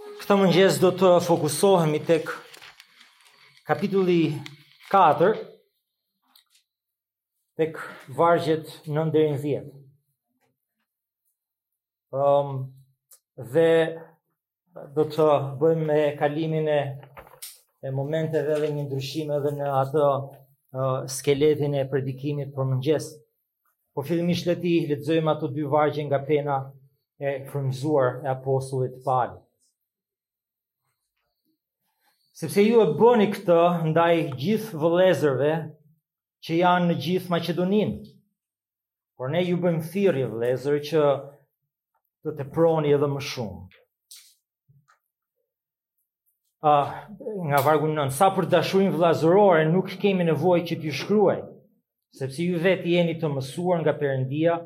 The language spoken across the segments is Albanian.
Këtë mëngjes do të fokusohemi tek kapitulli 4 tek vargjet 9 deri në 10. Ëm um, dhe do të bëjmë me kalimin e e momenteve edhe një ndryshim edhe në atë uh, skeletin e predikimit për mëngjes. Po fillimisht le t'i lexojmë ato dy vargje nga pena e frymëzuar e apostullit Pal. Sepse ju e bëni këtë ndaj gjithë vëllezërve që janë në gjithë Maqedoninë. Por ne ju bëjmë thirrje vëllezër që të teproni edhe më shumë. uh, nga vargu nëntë, sa për dashurinë vëllazërore nuk kemi nevojë që t'ju shkruaj, sepse ju vetë jeni të mësuar nga Perëndia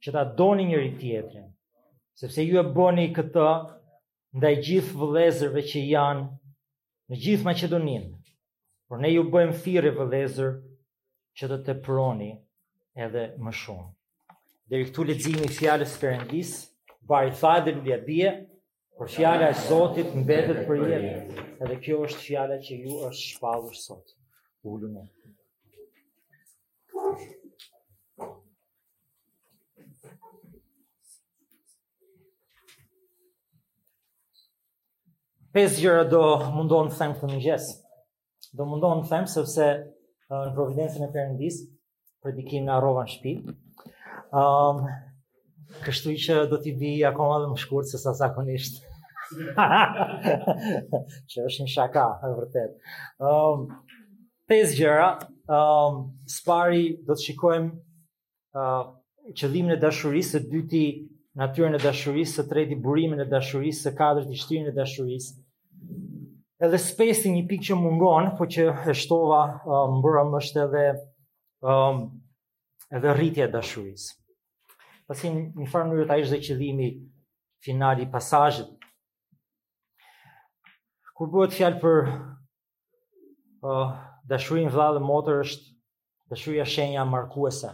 që ta doni njëri-tjetrin, sepse ju e bëni këtë ndaj gjithë vëllezërve që janë në gjithë Maqedoninë, por ne ju bëjmë thirrje vëllezër që të teproni edhe më shumë. Deri këtu leximi i fjalës së Perëndisë, bari thahet dhe lulja bie, Por fjala e Zotit mbetet përjetë. Edhe kjo është fjala që ju është shpallur sot. Ulemi. Pesë gjëra do mundon të them këtë mëngjes. Do mundon të them sepse në providencën e Perëndisë predikimin e harrova në shpi. Um, kështu që do t'i bie akoma dhe më shkurt se sa zakonisht. që është një shaka, e vërtetë. Um, pesë gjëra, um, së pari do të shikojmë uh, qëllimin e dashurisë, së dyti natyrën e dashurisë, së treti burimin e dashurisë, së katërti shtrirjen e dashurisë, Edhe së pesti një pikë që mungon, po që e shtova uh, mbrëm është edhe um, edhe rritja e dashurisë. Pasi një farë mënyre ta ishte qëllimi final i pasazhit. Kur bëhet fjalë për uh, dashurinë vëlla dhe motër është dashuria shenja markuese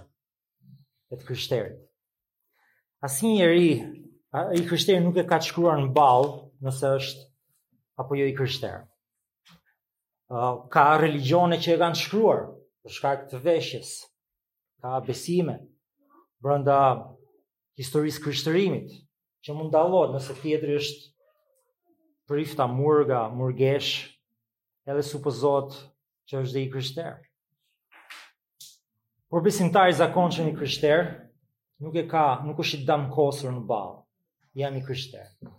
e të krishterit. Asnjeri i krishterë nuk e ka të shkruar në ballë nëse është apo jo i krishterë. Ka religione që e kanë shkruar për shkak të veshjes, ka besime brenda historisë krishtërimit që mund dallohet nëse tjetri është prift a murg a murgeshë, edhe supozohet që është dhe i krishterë. Por besimtari i zakonshëm i krishterë nuk e ka, nuk është i damkosur në ballë. Jam i krishterë.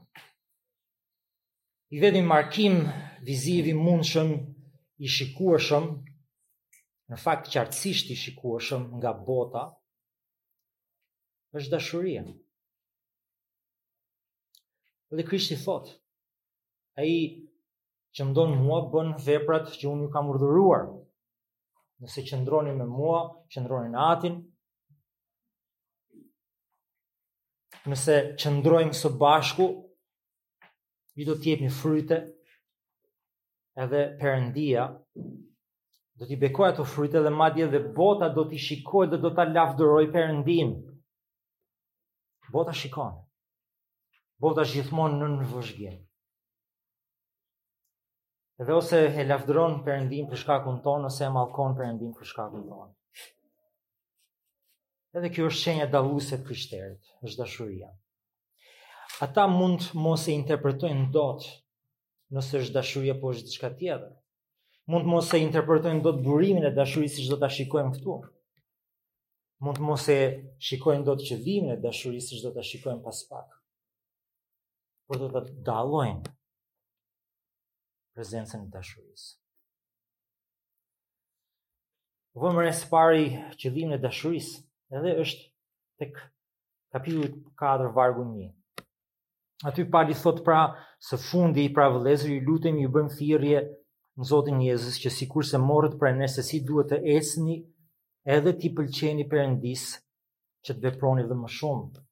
I vetmi markim viziv i mundshëm i shikueshëm në fakt qartësisht i shikueshëm nga bota është dashuria. Dhe Krishti thotë, ai që më do mua bën veprat që unë ju kam urdhëruar. Nëse qëndroni me mua, qëndroni në atin. Nëse qëndrojmë së bashku, ju do të jepni fryte edhe Perëndia do t'i bekojë ato fryte dhe madje dhe bota do t'i shikojë dhe do ta lavdërojë Perëndinë. Bota shikon. Bota gjithmonë nën vëzhgim. Edhe ose e lavdëron Perëndinë për shkakun tonë, ose e mallkon Perëndinë për shkakun tonë. Edhe kjo është shenja dalluese e të krishterit, është dashuria. Ata mund të mos e interpretojnë dot nëse është dashuri apo është diçka tjetër. Mund të mos e interpretojnë dot burimin e dashurisë siç do ta shikojmë këtu. Mund të mos e shikojnë dot qëllimin e dashurisë siç do ta shikojmë pas pak. por do të dallojnë prezencën e dashurisë. Vëmë re së pari qëllimin e dashurisë, edhe është tek kapitulli 4 vargu 1. Aty Pali thotë pra së fundi pra vëllezër ju lutemi ju bëjmë thirrje në Zotin Jezus që sikurse morët prej nesh se si duhet të ecni edhe t'i pëlqeni Perëndisë që të veproni dhe më shumë.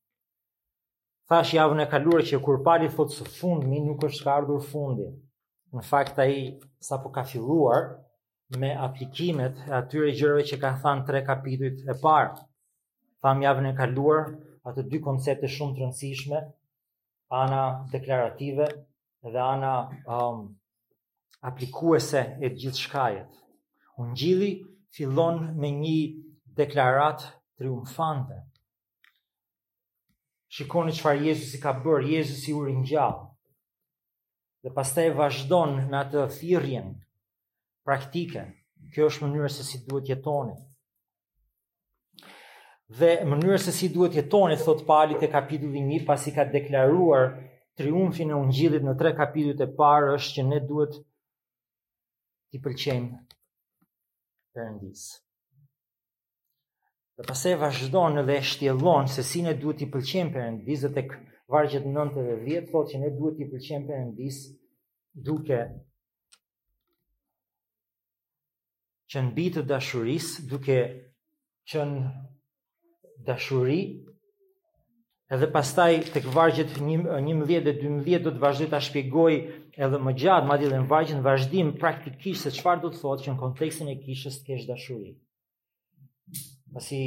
Thashë javën e kaluar që kur Pali thotë së fundmi nuk është se ka ardhur fundi. Në fakt ai sapo ka filluar me aplikimet e atyre gjërave që ka thënë te tre kapitujt e parë. Pamë javën e kaluar ato dy koncepte shumë të rëndësishme, ana deklarative dhe ana um, aplikuese e gjithçkaje. Ungjilli fillon me një deklaratë triumfante, Shikoni çfarë Jezusi ka bërë, Jezusi u ringjall. Dhe pastaj vazhdon me atë thirrjen praktike. Kjo është mënyra se si duhet të jetoni. Dhe mënyra se si duhet të jetoni, thotë Pali te kapitulli 1, pasi ka deklaruar triumfin e ungjillit në tre kapitujt e parë është që ne duhet t'i pëlqejmë Perëndisë. Dhe pastaj e vazhdon edhe e shtjellon se si ne duhet t'i pëlqejmë Perëndisë dhe tek vargjet 9 dhe 10 thotë që ne duhet t'i pëlqejmë Perëndisë duke qenë bij të dashurisë duke qenë dashuri edhe pastaj tek vargjet njëmbëdhjetë dhe dymbëdhjetë do të vazhdojë ta shpjegojë edhe më gjatë madje dhe në vargjet në vazhdim praktikisht se çfarë do të thotë që në kontekstin e kishës të kesh dashuri. Pasi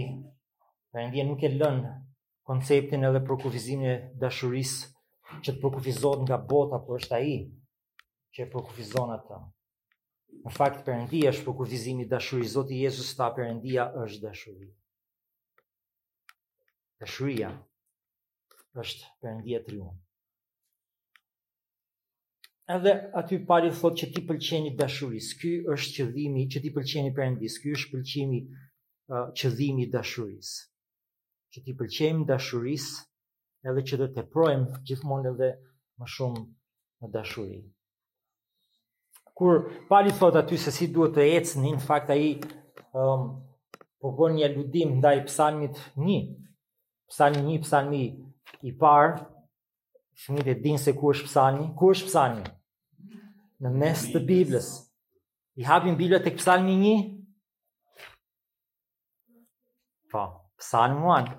Perëndia nuk e lë konceptin edhe përkufizimin e dashurisë që të përkufizohet nga bota, por është ai që e përkufizon atë. Në fakt Perëndia është përkufizimi i dashurisë. Zoti Jezus tha Perëndia është dashuri. Dashuria është Perëndia triun. Edhe aty Pali thotë që t'i pëlqeni dashurisë, ky është qëllimi që t'i pëlqeni Perëndisë, ky është pëlqimi uh, qëllimi i dashurisë. Që t'i pëlqejmë dashurisë edhe që dhe të teprojmë gjithmonë edhe më shumë në dashuri. Kur Pali thotë aty se si duhet të ecni, në fakt ai um, po bën një aludim ndaj psalmit një, psalmi një, psalmi i parë, Shumica e dinë se ku është psalmi? Ku është psalmi? Në mes të Biblës. I hapim Biblën tek psalmi 1? Po, psalmi 1.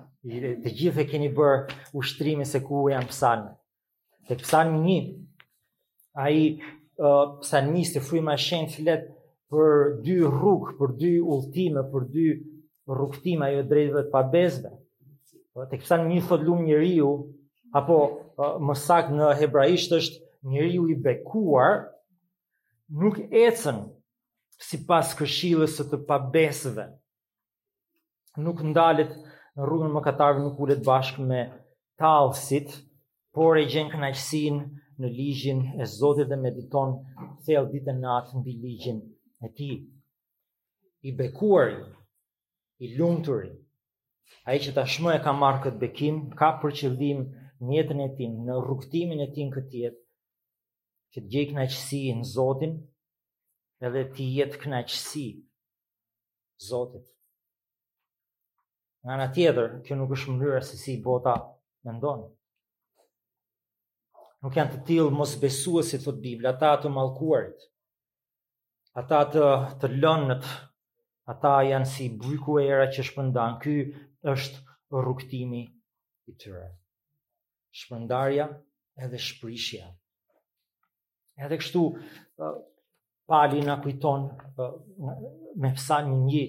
Të gjithë e keni bërë ushtrimin se ku janë psalmi. Tek psalmi 1. ai uh, psalmisti fryma e shenjtë flet për dy rrugë, për dy udhëtime, për dy rrugëtime ajo e të drejtëve, të pabesëve. Po tek psalmi një thotë lum njeriu apo uh, më saktë në hebraisht është njeriu i bekuar nuk ecën sipas këshillës së të pabesëve. nuk ndalet në rrugën e mëkatarëve nuk ulet bashkë me tallësit, por e gjen kënaqësinë në ligjin e Zotit dhe mediton thellë ditë e natë mbi ligjin e tij. I bekuari, i lumturi, ai që tashmë e ka marrë këtë bekim, ka për qëllim në jetën e tij, në rrugëtimin e tij në këtë jetë, që të gjejë kënaqësi në Zotin, edhe t'i jetë kënaqësi Zotit. Nga ana tjetër, kjo nuk është mënyra se si bota mendon. Nuk janë të tillë mosbesuesit, thotë Biblia, ata të mallkuarit, ata të, të lënët, ata janë si byku që era shpërndan, ky është rrugëtimi i tyre. Shpërndarja edhe shprishja. Edhe kështu, Pali na kujton me pesë një një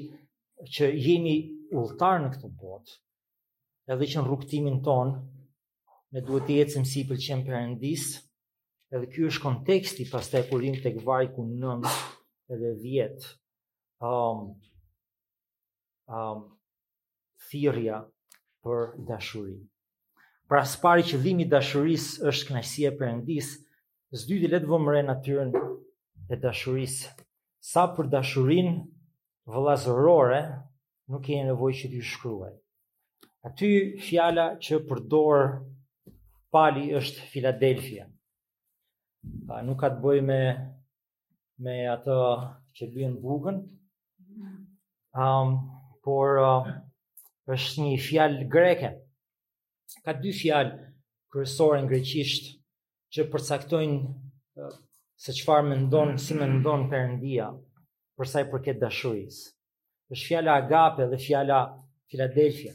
që jemi udhëtarë në këtë botë, edhe që në rrugëtimin tonë, ne duhet të ecim si i pëlqen Perëndisë, edhe ky është konteksti pastaj kur vijmë tek vargu nëntë edhe dhjetë. Um, um, thirrja për dashuri. Pra së pari qëllimi i dashurisë është kënaqësia e Perëndisë, së dyti le të vëmë re natyrën e dashurisë. Sa për dashurinë vëllazërore, nuk keni nevojë që t'ju shkruaj. Aty fjala që përdor Pali është Filadelfia. Pra, nuk ka të bëjë me me atë që lyen bukën. Um, por uh, është një fjalë greke. Ka dy fjalë kryesore në greqisht që përcaktojnë uh, se çfarë mendon, si mendon Perëndia për sa i përket dashurisë. Është fjala agape dhe fjala Philadelphia.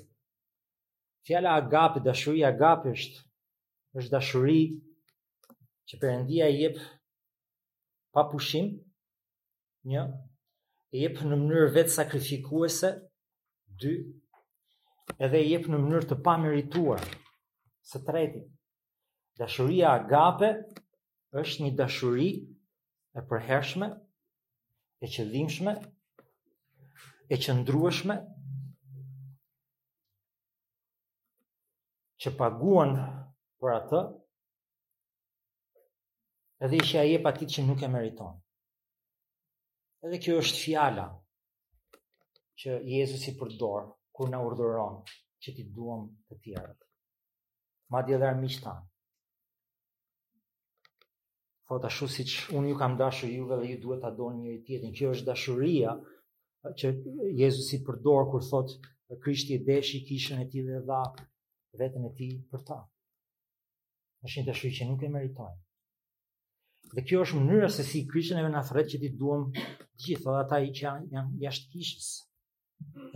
Fjala agape, dashuria agape është është dashuri që Perëndia e jep pa pushim, një, e jep në mënyrë vetësakrifikuese, dy, edhe e jep në mënyrë të pamerituar, së treti. Dashuria agape është një dashuri e përhershme, e qëllimshme, e qëndrueshme, që paguan për atë, Edhe që ia jep atij që nuk e meriton. Edhe kjo është fjala që Jezusi përdor kur na urdhëron që t'i duam të tjerët. Madje dhe armiqtë. Thotë ashtu siç unë ju kam dashur juve dhe ju duhet ta doni njëri-tjetrin. Kjo është dashuria që Jezusi përdor kur thotë Krishti e deshi kishën e tij dhe dha veten e tij për ta. Është një dashuri që nuk e meritojmë. Dhe kjo është mënyra se si Krishti neve na thërret që t'i duam gjithë edhe ata që janë jashtë kishës.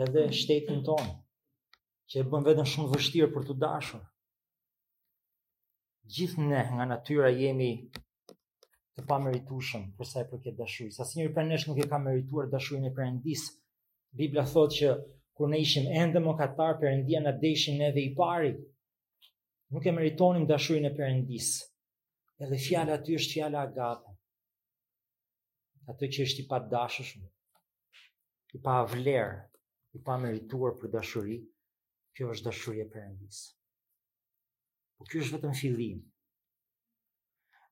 Edhe shtetin tonë që e bën veten shumë të vështirë për t'u dashur. Gjithë ne nga natyra jemi të pameritueshëm për sa i përket dashurisë. Asnjëri prej nesh nuk e ka merituar dashurinë e Perëndisë. Bibla thotë që kur ne ishim ende mëkatarë, Perëndia na deshi neve i pari. nuk e meritonim dashurinë e Perëndisë. Edhe fjala aty është fjala agape. Atë që është i padashshëm, i pavlerë, i pamerituar për dashuri, kjo është dashuria e Perëndisë. Po kjo është vetëm fillim.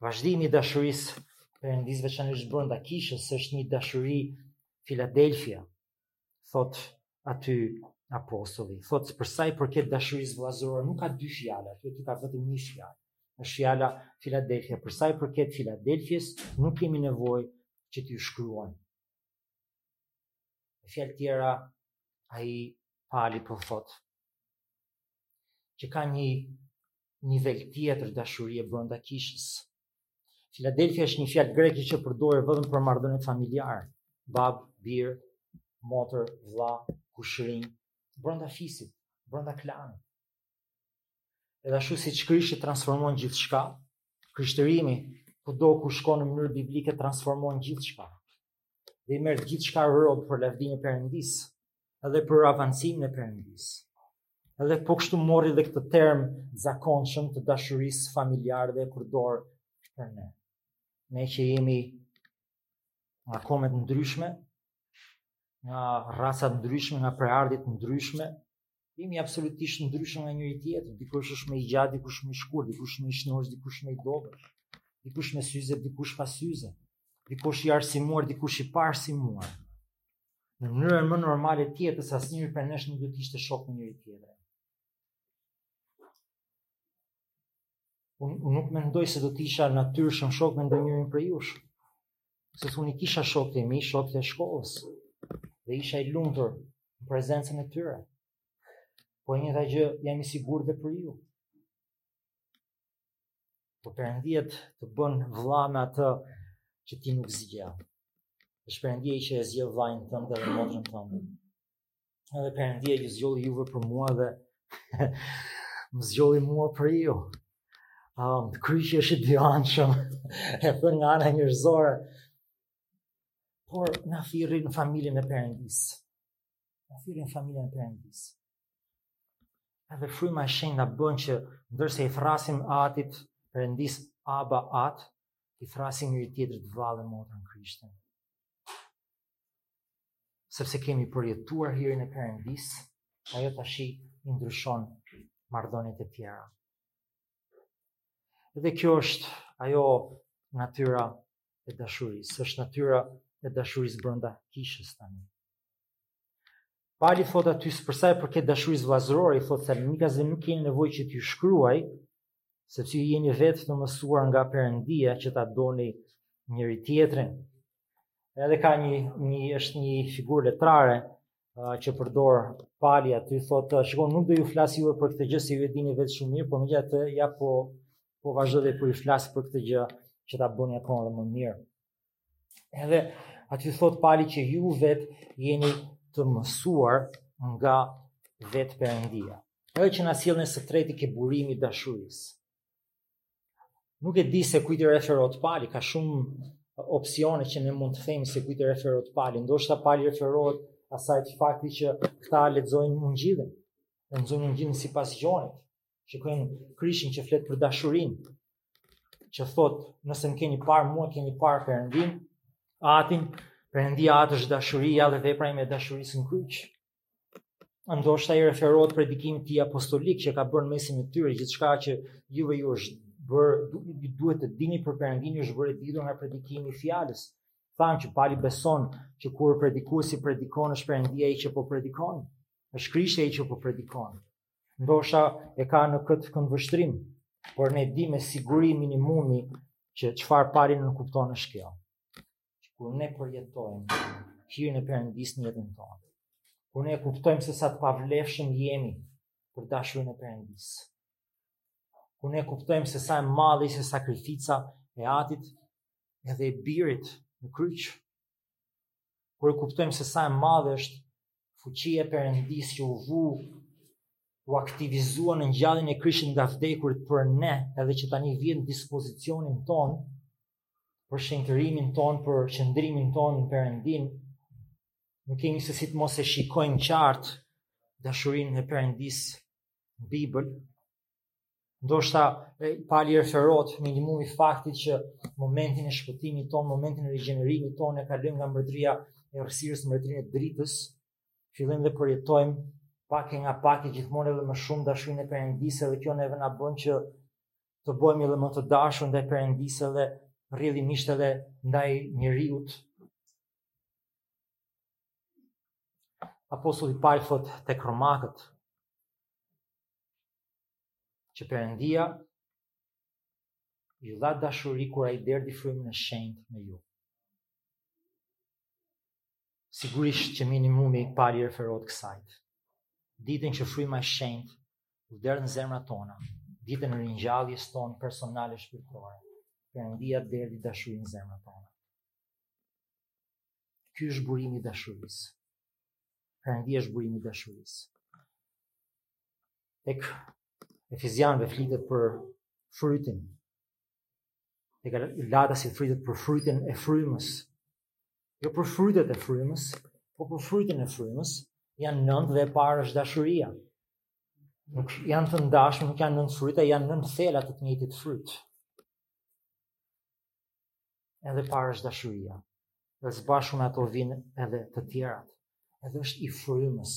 Vazhdimi i dashurisë Perëndisë veçanërisht brenda kishës është një dashuri Filadelfia, thotë aty apostulli, thotë për sa i përket dashurisë vëllazërore nuk ka dy fjalë, aty ka vetëm një fjalë. Është fjala Filadelfia. Për sa i përket Filadelfias, nuk kemi nevojë që t'ju shkruajmë. Me fjalë tjera, ai Pali po thotë që ka një nivel tjetër dashurie brenda kishës, Filadelfia është një fjalë greke që përdoret vetëm për marrëdhëniet familjare, babë, bir, motër, vëlla, kushërin, brenda fisit, brenda klanit. Edhe ashtu siç Krishti transformon gjithçka, Krishtërimi kudo ku shkon në mënyrë biblike transformon gjithçka. Dhe i merr gjithçka rob për lavdinë e Perëndisë, edhe për avancimin e Perëndisë. Edhe po kështu mori dhe këtë term të zakonshëm të dashurisë familjare dhe e përdor për ne. Ne që jemi nga kombe të ndryshme, nga raca të ndryshme, nga prejardhje të ndryshme, jemi absolutisht ndryshme nga njëri tjetri, dikush është më i gjatë, dikush më i shkurt, dikush më i shnoshë, dikush më i dobët, dikush me syze, dikush pa syze, dikush i arsimuar, dikush i paarsimuar. në mënyrën më normale të jetës, asnjëri prej nesh nuk do të ishte shok me njëri tjetrin. Unë nuk mendoj se do të isha natyrshëm shok me ndonjërin prej jush. Sepse unë i kisha shokët e mi, shokët e shkollës, dhe isha i lumtur në prezencën e tyre. Po e njëjta gjë jam i sigurt dhe për ju. Po Perëndia të bën vëlla me atë që ti nuk zgjedh. Është Perëndia që e zgjedh vllain tënd dhe motrën tënde. Edhe Perëndia ju zgjodhi juve për mua dhe më zgjodhi mua për ju. Um, kryqi është i dyanshëm, e thënë nga ana njerëzore, por na thirri në familjen e Perëndisë. Na thirri në familjen e Perëndisë. Edhe fryma e shenjtë na bën që ndërsa i thrrasim Atit, Perëndisë Aba Atë, i thrrasim njëri tjetrit vëlla e motër në Krishtin. Sepse kemi përjetuar hirin e Perëndisë, ajo tashi i ndryshon marrëdhëniet e tjera. Dhe kjo është ajo natyra e dashurisë, është natyra e dashurisë brenda kishës tani. Pali thot aty se përsa i përket dashurisë vëllazërore, i thot se nuk keni nevojë që t'ju shkruaj, sepse ju jeni vetë të mësuar nga Perëndia që ta doni njëri tjetrin. Edhe ka një një është një figurë letrare uh, që përdor Pali aty thot, shikon nuk do ju flas ju për këtë gjë se ju e dini vetë shumë mirë, por megjithatë ja po po vazhdoj dhe po ju flas për këtë gjë që ta bëni akoma më mirë. Edhe aty thot pali që ju vet jeni të mësuar nga vetë Perëndia. Ajo që na sjell ne së treti te burimi dashurisë. Nuk e di se kujt i referohet pali, ka shumë opsione që ne mund të themi se kujt i referohet pali. Ndoshta pali referohet asaj të fakti që këta lexojnë ungjillin, lexojnë ungjillin sipas Gjonit. Shikojnë Krishtin që flet për dashurinë, që thot, nëse më keni parë mua, keni parë Perëndinë, Atin, Perëndia Atë është dashuria dhe vepra ime e dashurisë në kryq. Ndoshta i referohet predikimit apostolik që ka bërë në mesin e tyre, gjithçka që juve ju është bërë, ju duhet të dini për Perëndinë, ju është bërë e ditur nga predikimi i fjalës. Thamë që Pali beson që kur predikuesi predikon është Perëndia ai që po predikon, është Krishti ai që po predikon. ndoshta e ka në këtë këndvështrim, por ne dimë me siguri minimumi që çfarë Pali nënkupton është kjo. Që kur ne përjetojmë hirin e Perëndisë në jetën tonë. Kur ne kuptojmë se sa të pavlefshëm jemi për dashurinë e Perëndisë. Kur ne kuptojmë se sa e madhe ishte sakrifica e atit edhe e birit në kryq. Kur e kuptojmë se sa e madhe është Fuqia e Perëndisë që u vu u aktivizua në ngjalljen e Krishtit nga vdekurit për ne, edhe që tani vjen në dispozicionin tonë për shenjtërimin tonë, për qëndrimin tonë në Perëndinë. Nuk kemi se si të mos e shikojmë qartë dashurinë e Perëndisë në Bibël, ndoshta e, Pali i referohet minimumi faktit që momentin e shpëtimit tonë, momentin e rigjenerimit tonë kalojmë nga mbretëria e errësirës në mbretërinë e dritës, fillojmë dhe përjetojmë pak e nga pak e gjithmonë edhe më shumë dashurinë e Perëndisë dhe kjo neve na bën që të bëhemi edhe më të dashur ndaj perëndisë dhe rrjedhimisht edhe ndaj njeriut. Apostulli Pal thot tek romakët që Perëndia ju dha dashuri kur ai derdhi Frymën e Shenjtë në ju. Sigurisht që minimumi Pali i referohet kësaj. Ditën që Fryma e Shenjtë u derdh në zemrat tona, ditën e ringjalljes tonë personale shpirtërore, Perëndia derdhi dashuri në zemrat tona. Ky është burimi i dashurisë. Perëndia është burimi i dashurisë. tek Efesianëve flitet për frytin. Te Galatasit flitet për frytin e frymës. Jo për frytet e frymës, po për frytin e frymës janë nëntë dhe e para është dashuria. Nuk janë të ndashme, nuk janë nëntë fryta, janë nëntë thela të të njëjtit fryt. edhe e para është dashuria. Dhe së bashku me ato vijnë edhe të tjerat. Edhe është i frymës,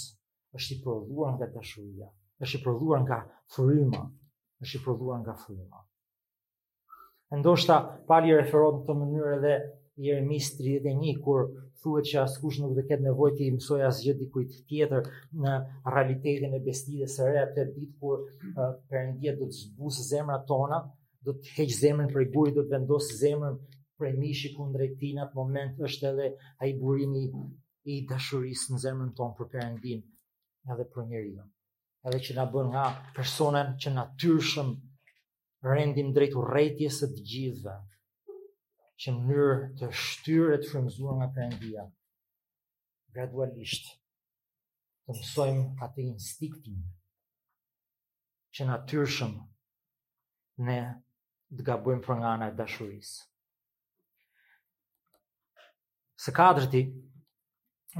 është i prodhuar nga dashuria, është i prodhuar nga fryma, është i prodhuar nga fryma. E ndoshta Pali i referohet në këtë mënyrë edhe Jeremisë 31 kur thuhet që askush nuk do të ketë nevojë t'i mësojë asgjë dikujt tjetër në realitetin e besëlidhjes së re atë ditë kur uh, Perëndia do të zbusë zemrat tona do të heqë zemrën prej guri, do të vendosë zemrën prej mishi ku drejt e në atë moment është edhe ai burimi i dashurisë në zemrën tonë për Perëndinë edhe për njeriun. Edhe që na bën nga persona që natyrshëm rendim drejt urrejtjes së të gjithëve, që në mënyrë të shtyrë të frymëzuar nga Perëndia, gradualisht të mësojmë atë instinktin që natyrshëm ne të gabojmë për nga ana e dashurisë. Së katërti,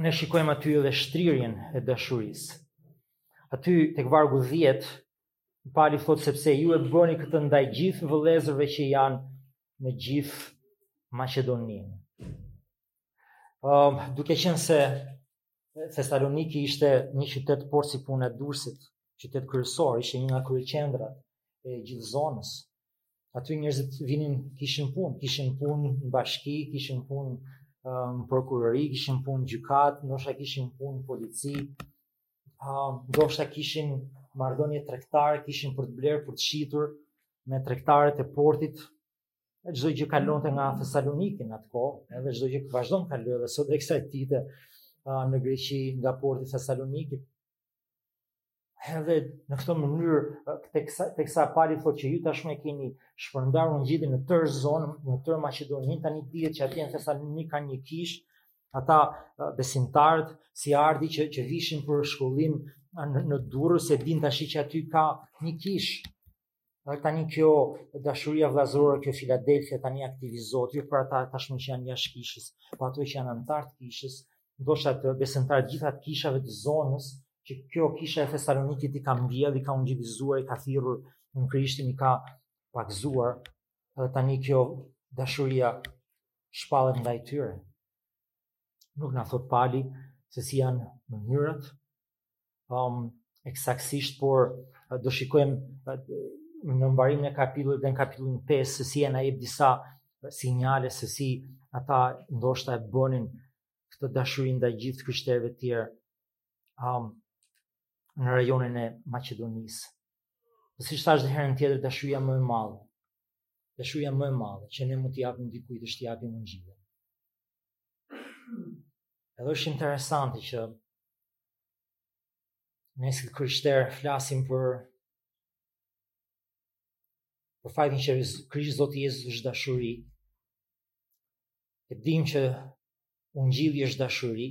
ne shikojmë aty edhe shtrirjen e dashurisë. Aty tek vargu 10, Pali thotë sepse ju e bëni këtë ndaj gjithë vëllezërve që janë në gjithë Maqedoninë. Um, duke qenë se Thesaloniki ishte një qytet port si puna e Durrësit, qytet kryesor, ishte një nga kryeqendrat e gjithë zonës. Aty njerëzit vinin, kishin punë, kishin punë në bashki, kishin punë në prokurori, kishin punë gjykatë, ndoshta kishin punë polici, ndoshta kishin marrëdhënie tregtare, kishin për të blerë, për të shitur me tregtarët e portit, çdo gjë kalonte nga Thessaloniki në atë kohë, edhe çdo gjë vazhdon të kalojë dhe sot dhe kësaj dite në Greqi nga porti i Thessalonikit. Edhe në këtë mënyrë teksa teksa Pali thotë që ju tashmë keni shpërndarë ungjillin në tërë zonën, në tërë Maqedoninë, tani dihet që atje në Thessalonik ka një kish, ata besimtarët si ardhi që që vishin për shkollim në, në Durrës se dinë tashmë që aty ka një kish Dhe tani kjo dashuria vllazërore kjo Filadelfia tani aktivizohet jo për ata tashmë që janë jashtë kishës, por po ata që janë anëtar të kishës, ndoshta të besimtarë të gjitha të kishave të zonës, që kjo kisha e Thesalonikit i ka mbjell, i ka ungjillizuar, i ka thirrur në Krishtin, i ka pagëzuar. Dhe tani kjo dashuria shpallet ndaj tyre. Nuk na thot Pali se si janë mënyrat, um, ekzaktësisht, por do shikojmë në mbarimin e kapitullit dhe në kapitullin 5 se si e na jep disa sinjale se si ata ndoshta e bënin këtë dashuri ndaj gjithë krishterëve të tjerë um, në rajonin e Maqedonisë. Po siç thash dhe herën tjetër dashuria më e madhe. Dashuria më e madhe që ne mund t'i japim dikujt është t'i japim Ungjillin. Edhe është interesante që Ne si krishter flasim për për faktin që Krishti Zoti Jezus është dashuri. E dim që ungjilli është dashuri.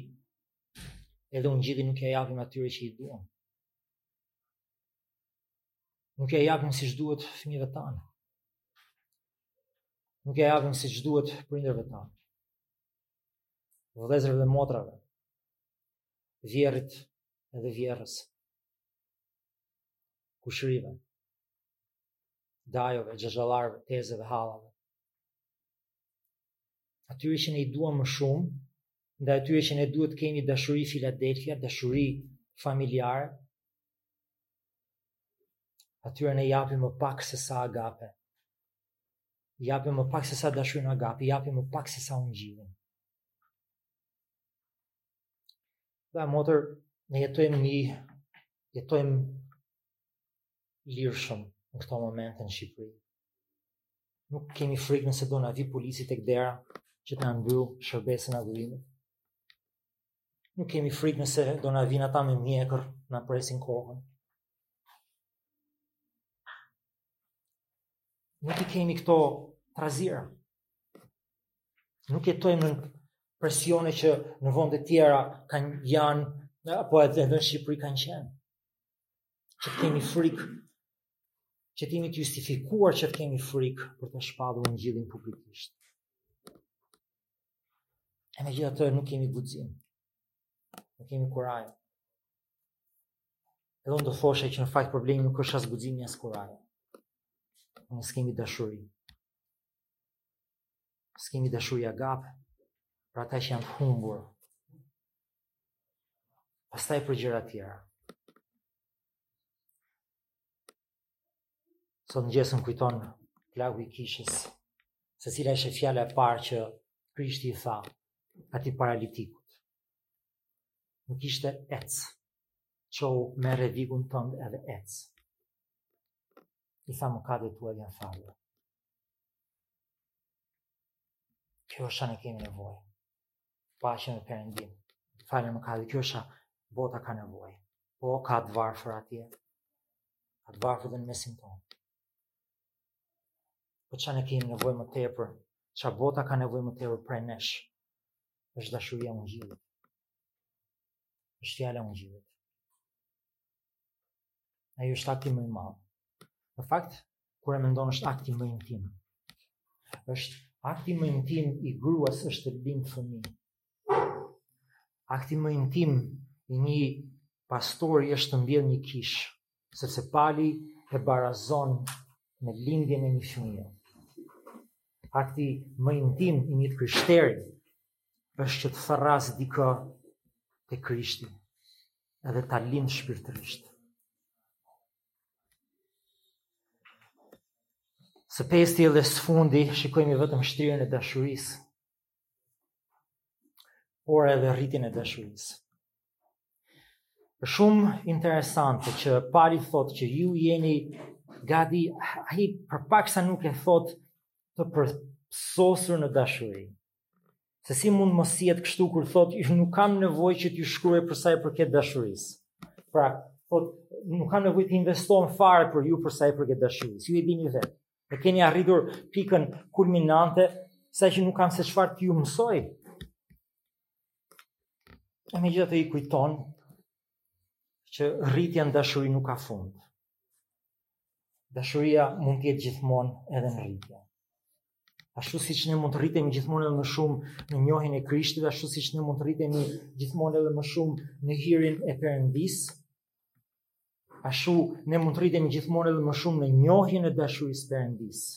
Edhe ungjilli nuk ja japim atyre që i duam. Nuk ja japim siç duhet fëmijëve tanë. Nuk ja japim siç duhet prindërve tanë. Vëllezërve dhe motrave. vjerrit edhe vjerrës, kushërinjve, dajave, xhaxhallarëve, tezeve, hallave. Atyre që ne i duam më shumë, ndaj atyre që ne duhet të kemi dashuri Filadelfia, dashuri familjare, atyre ne japim më pak se sa agape, japim më pak se sa dashurin agape, japim më pak se sa ungjillin Dhe motër, ne jetojmë një, jetojmë lirëshëm në këto momente në Shqipëri. Nuk kemi frikë nëse do na vi polici tek dera që të na mbyll shërbesën e adhurimit. Nuk kemi frikë nëse do na vinë ata me mjekër na presin kokën. nuk i kemi këto trazira. Nuk jetojmë në presione që në vende tjera kanë janë apo edhe në Shqipëri kanë qenë. Që të kemi frikë që të jemi të justifikuar që të kemi frikë për të shpallur ungjillin publikisht. E megjithatë nuk kemi guxim, nuk kemi kurajë, Edhe unë do thoshe që në fakt problemi nuk është as guximi as kuraja. Ne s'kemi dashuri. S'kemi dashuri agape për ata që janë të humbur. Pastaj për gjëra tjera. Sot në gjesën kujton plaku i kishës, se cila ishte fjala e parë që Krishti i tha atij paralitikut. Nuk ishte ec. Çohu merre vigun tënd edhe ec. I tha mëkatet e tua janë falë. Kjo është ça ne kemi nevojë. Paqe me Perëndinë. Falje mëkati, kjo është ça bota ka nevojë. Po, ka të varfër atje. Ka të varfër dhe në mesin tonë. Po ça ne kemi nevojë më tepër. Ça bota ka nevojë më tepër prej nesh. është dashuria e ungjillit. Është fjala e ungjillit. Ai është akti më i madh. Në fakt, kur e mendon është akti më intim. Është akti më intim i gruas është të lindë fëmijë. Akti më intim i një pastori është të mbjellë një kishë, sepse Pali e barazon me lindjen e një fëmije. Akti më intim i një të krishteri është që të thërrasë dikë te Krishti edhe ta lindë shpirtërisht. Së pesti edhe së fundi, shikojmë vetëm shtrirjen e dashurisë, por edhe rritjen e dashurisë. Shumë interesante që Pali thotë që ju jeni gati, ai për pak sa nuk e thotë të përsosur në dashuri. Se si mund mos jetë kështu kur thotë ju nuk kam nevojë që t'ju shkruaj për sa i përket dashurisë. Pra, thotë, nuk kam nevojë të investohem fare për ju për sa i përket dashurisë. Ju e dini vetë. E keni arritur pikën kulminante sa që nuk kam se çfarë t'ju mësoj. E megjithatë i kujton që rritja në dashuri nuk ka fund. Dashuria mund të jetë gjithmonë edhe në rritje. Ashtu siç ne mund të rritemi gjithmonë edhe më shumë në njohjen e Krishtit, ashtu siç ne mund të rritemi gjithmonë edhe më shumë në hirin e Perëndisë, ashtu ne mund të rritemi gjithmonë edhe më shumë në njohjen e dashurisë së Perëndisë.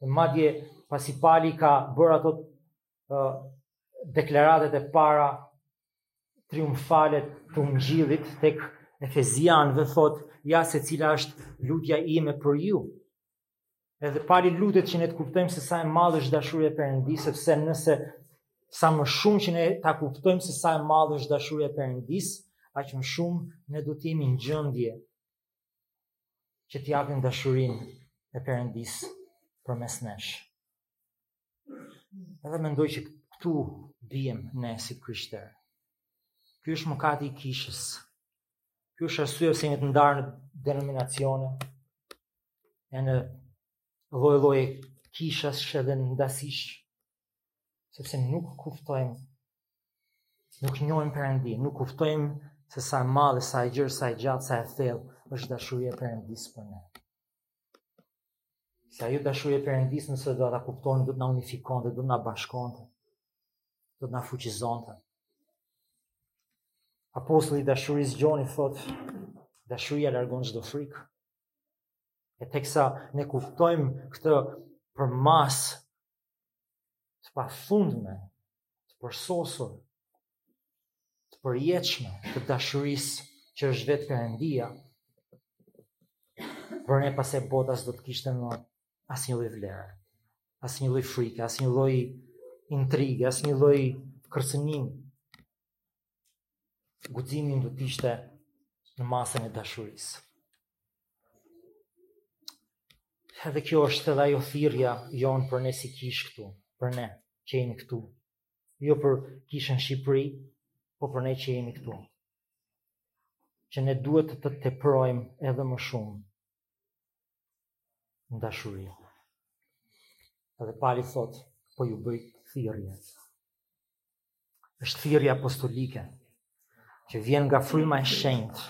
E madje pasi Pali ka bërë ato uh, deklaratet e para triumfale të ungjillit tek Efesianëve thotë ja se cila është lutja ime për ju. Edhe Pali lutet që ne të kuptojmë se sa e madhe është dashuria e Perëndisë, sepse nëse sa më shumë që ne ta kuptojmë se sa e madhe është dashuria e Perëndisë, aq më shumë ne do të jemi në gjendje që të japim dashurinë e Perëndisë përmes nesh. Edhe mendoj që këtu biem ne si të krishterë. Ky është mëkati i kishës. Ky është arsyeja pse jemi të ndarë në denominacione e në lloj-lloj kishash edhe ndasish, sepse nuk kuptojmë, nuk njohim Perëndinë, nuk kuptojmë se sa e madhe, sa e gjerë, sa e gjatë, sa e thellë, është dashuria e Perëndisë për ne. Se ajo dashuri e Perëndisë nëse do ta kuptojmë, do të na unifikonte, do të na bashkonte, do të na fuqizonte. Apostulli i dashurisë Gjoni thotë, dashuria largon çdo frikë. E teksa ne kuptojmë këtë përmasë të pafundme, të përsosur, të përjetshme, të dashurisë që është vetë Perëndia, për ne pastaj bota s'do të kishte më asnjë lloj vlere, asnjë lloj frike, asnjë lloj intrige, asnjë lloj kërcënimi. Guximi ynë do të ishte në masën e dashurisë. Edhe kjo është edhe ajo thirrja jonë për ne si kishë këtu, për ne që jemi këtu. Jo për kishën në Shqipëri, po për ne që jemi këtu. Që ne duhet të teprojmë edhe më shumë në dashuri. Edhe Pali thotë, po ju bëj thirrje. është thirrje apostolike që vjen nga fryma e shenjtë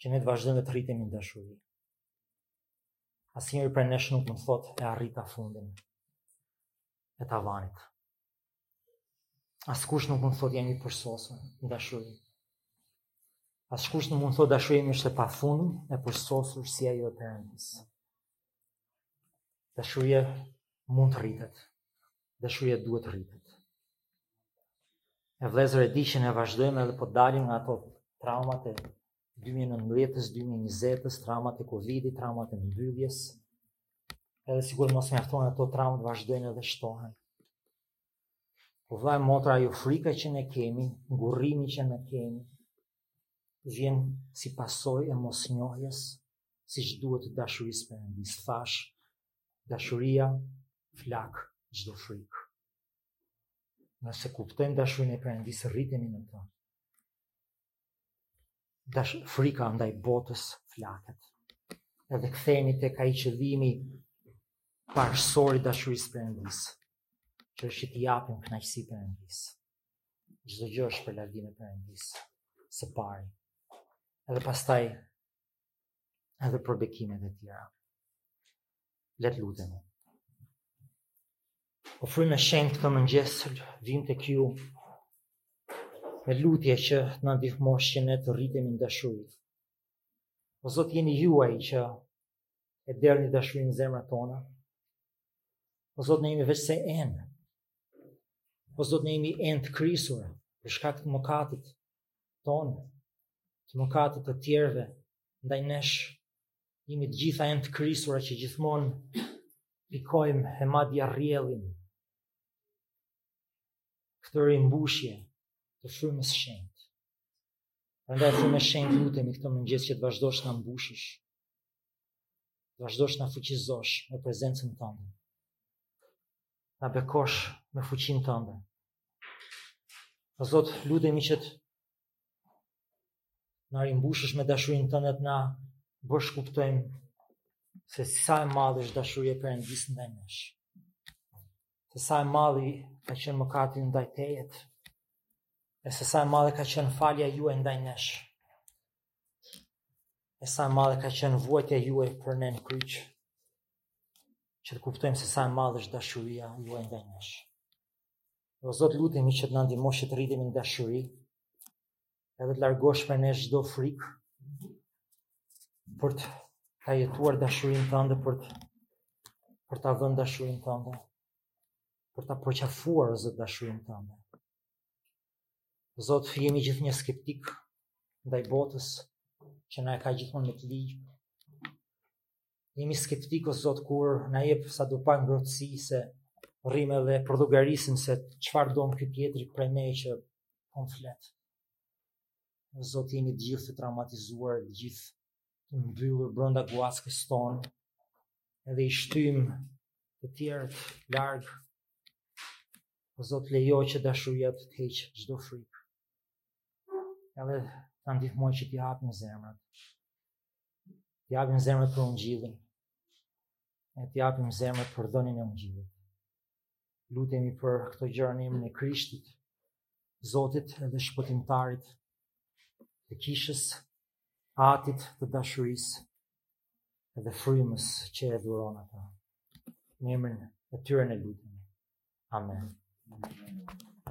që ne të vazhdojmë të rritemi në dashuri. Asnjëri prej nesh nuk mund të thotë e arrita fundin e tavanit. Askush nuk mund të thotë jam i përsosur në dashuri. Askush nuk mund të thotë dashuria ime është e pafundme, e përsosur si ajo e Perëndisë. Dashuria mund të rritet. Dashuria duhet të rritet. E vëllezër e di që ne vazhdojmë edhe po dalim nga ato traumat e 2019-ës, 2020-ës, traumat e Covid-it, traumat e mbylljes. Edhe sikur mos mjaftojnë ato traumat vazhdojnë edhe shtohen. Po vëlla e motra, ajo frika që ne kemi, ngurrimi që ne kemi, vjen si pasojë e mosnjohjes, siç duhet të dashurisë Perëndisë thashë, dashuria flak çdo frikë. Nëse kuptojmë dashurinë e Perëndisë rritemi në të, dash frika ndaj botës flaket. Edhe kthehemi tek ai qëllimi parësor i dashurisë Perëndisë, që është që t'i japim kënaqësi Perëndisë. Çdo gjë është për lavdinë e Perëndisë, së pari. Edhe pastaj edhe për bekimet e tjera. Le të lutemi. O Frymë e Shenjtë këtë mëngjes, vijmë tek ju, me lutje që të na ndihmosh që ne të rritemi në dashuri. O Zot jeni ju ai që e derdhni dashurinë në zemrat tona. O Zot ne jemi veçse enë. O Zot ne jemi enë të krisura, për shkak të mëkatit, tonë, të mëkatit të të tjerëve, ndaj nesh jemi të gjitha enë të krisura që gjithmonë pikojmë e madje rrjedhim këtë rimbushje të frymës shenjtë. Prandaj Frymë e Shenjtë lutemi këtë mëngjes që të vazhdosh të na mbushësh. Të vazhdosh të na fuqizosh me prezencën tënde. na bekosh me fuqinë tënde. O Zot, lutemi që të na rimbushësh me dashurinë tënde të na bësh kuptojmë se sa e madhe është dashuria e Perëndisë ndaj nesh. Se sa e i madh ka qenë mëkati ndaj teje. E se sa e madhe ka qenë falja juaj ndaj nesh. E sa e madhe ka qenë vuajtja juaj për ne në kryq, që të kuptojmë se sa e madhe është dashuria juaj ndaj nesh. O Zot, lutemi që të na ndihmosh që të rritemi në dashuri, edhe të largosh prej nesh çdo frikë për ta jetuar dashurinë tënde për ta dhënë dashurinë tënde, për ta përqafuar o Zot dashurinë tënde. Zot, jemi gjithnjë skeptik ndaj botës që na e ka gjithmonë me të lig. Jemi skeptik o Zot kur na jep sado pak ngrohtësi se rrimë dhe përllogarisim se çfarë don ky tjetri prej ne që po na flet. O Zot, jemi të gjithë të traumatizuar, të gjithë të mbyllur brenda guaskës tonë. Edhe i shtym të tjerët larg O Zot, lejo që dashuria të heqë çdo frikë. Edhe na ndihmo që t'i hapim zemrat. T'i hapim zemrat për ungjillin. E t'i hapim zemrat për dhënien e ungjillit. Lutemi për këto gjëra në emrin e Krishtit, Zotit dhe shpëtimtarit të kishës, atit të dashurisë dhe frymës që e dhuron ata. Në emrin e tyre ne lutem. Amen. Amen.